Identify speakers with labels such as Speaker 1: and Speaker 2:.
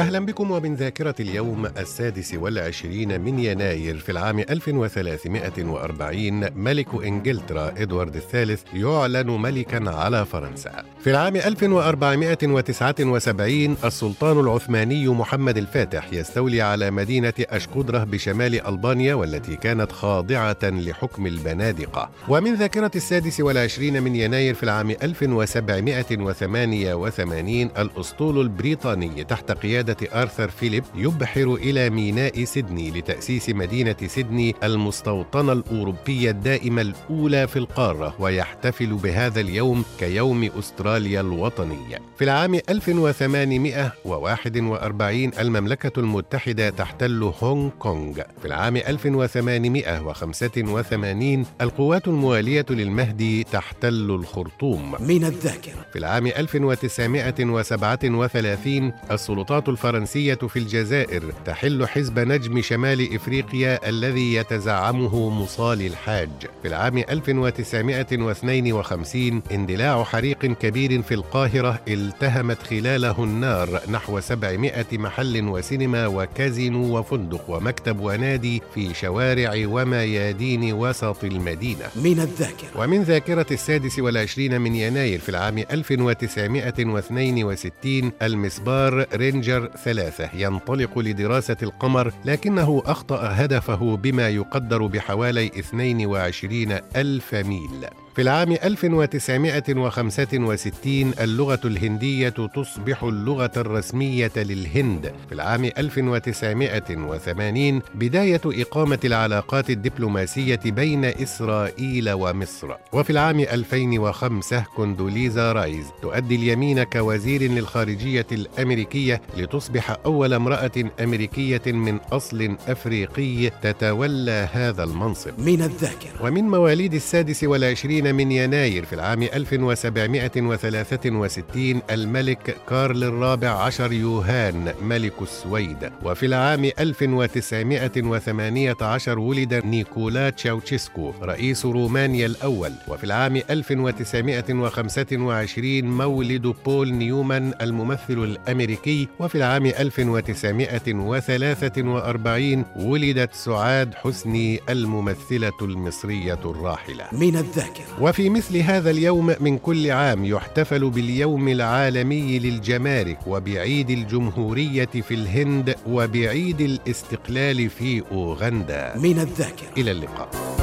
Speaker 1: أهلا بكم ومن ذاكرة اليوم السادس والعشرين من يناير في العام 1340 ملك إنجلترا إدوارد الثالث يعلن ملكا على فرنسا. في العام 1479 السلطان العثماني محمد الفاتح يستولي على مدينة أشقدرة بشمال ألبانيا والتي كانت خاضعة لحكم البنادقة. ومن ذاكرة السادس والعشرين من يناير في العام 1788 الأسطول البريطاني تحت قيادة قيادة آرثر فيليب يبحر إلى ميناء سيدني لتأسيس مدينة سيدني المستوطنة الأوروبية الدائمة الأولى في القارة ويحتفل بهذا اليوم كيوم أستراليا الوطنية. في العام 1841 المملكة المتحدة تحتل هونغ كونغ. في العام 1885 القوات الموالية للمهدي تحتل الخرطوم.
Speaker 2: من الذاكرة.
Speaker 1: في العام 1937 السلطات الفرنسية في الجزائر تحل حزب نجم شمال إفريقيا الذي يتزعمه مصالي الحاج. في العام 1952 اندلاع حريق كبير في القاهرة التهمت خلاله النار نحو 700 محل وسينما وكازينو وفندق ومكتب ونادي في شوارع وميادين وسط المدينة.
Speaker 2: من الذاكرة.
Speaker 1: ومن ذاكرة السادس والعشرين من يناير في العام 1962 المسبار رينجر ثلاثة ينطلق لدراسة القمر لكنه أخطأ هدفه بما يقدر بحوالي 22 ألف ميل. في العام 1965 اللغة الهندية تصبح اللغة الرسمية للهند. في العام 1980 بداية إقامة العلاقات الدبلوماسية بين إسرائيل ومصر. وفي العام 2005 كوندوليزا رايز تؤدي اليمين كوزير للخارجية الأمريكية لتصبح أول امرأة أمريكية من أصل أفريقي تتولى هذا المنصب.
Speaker 2: من الذاكرة.
Speaker 1: ومن مواليد السادس والعشرين من يناير في العام 1763 الملك كارل الرابع عشر يوهان ملك السويد. وفي العام 1918 ولد نيكولا تشاوتشيسكو رئيس رومانيا الأول. وفي العام 1925 مولد بول نيومان الممثل الأمريكي. وفي العام 1943 ولدت سعاد حسني الممثلة المصرية الراحلة.
Speaker 2: من الذاكرة.
Speaker 1: وفي مثل هذا اليوم من كل عام يحتفل باليوم العالمي للجمارك وبعيد الجمهورية في الهند وبعيد الاستقلال في أوغندا.
Speaker 2: من الذاكرة.
Speaker 1: إلى اللقاء.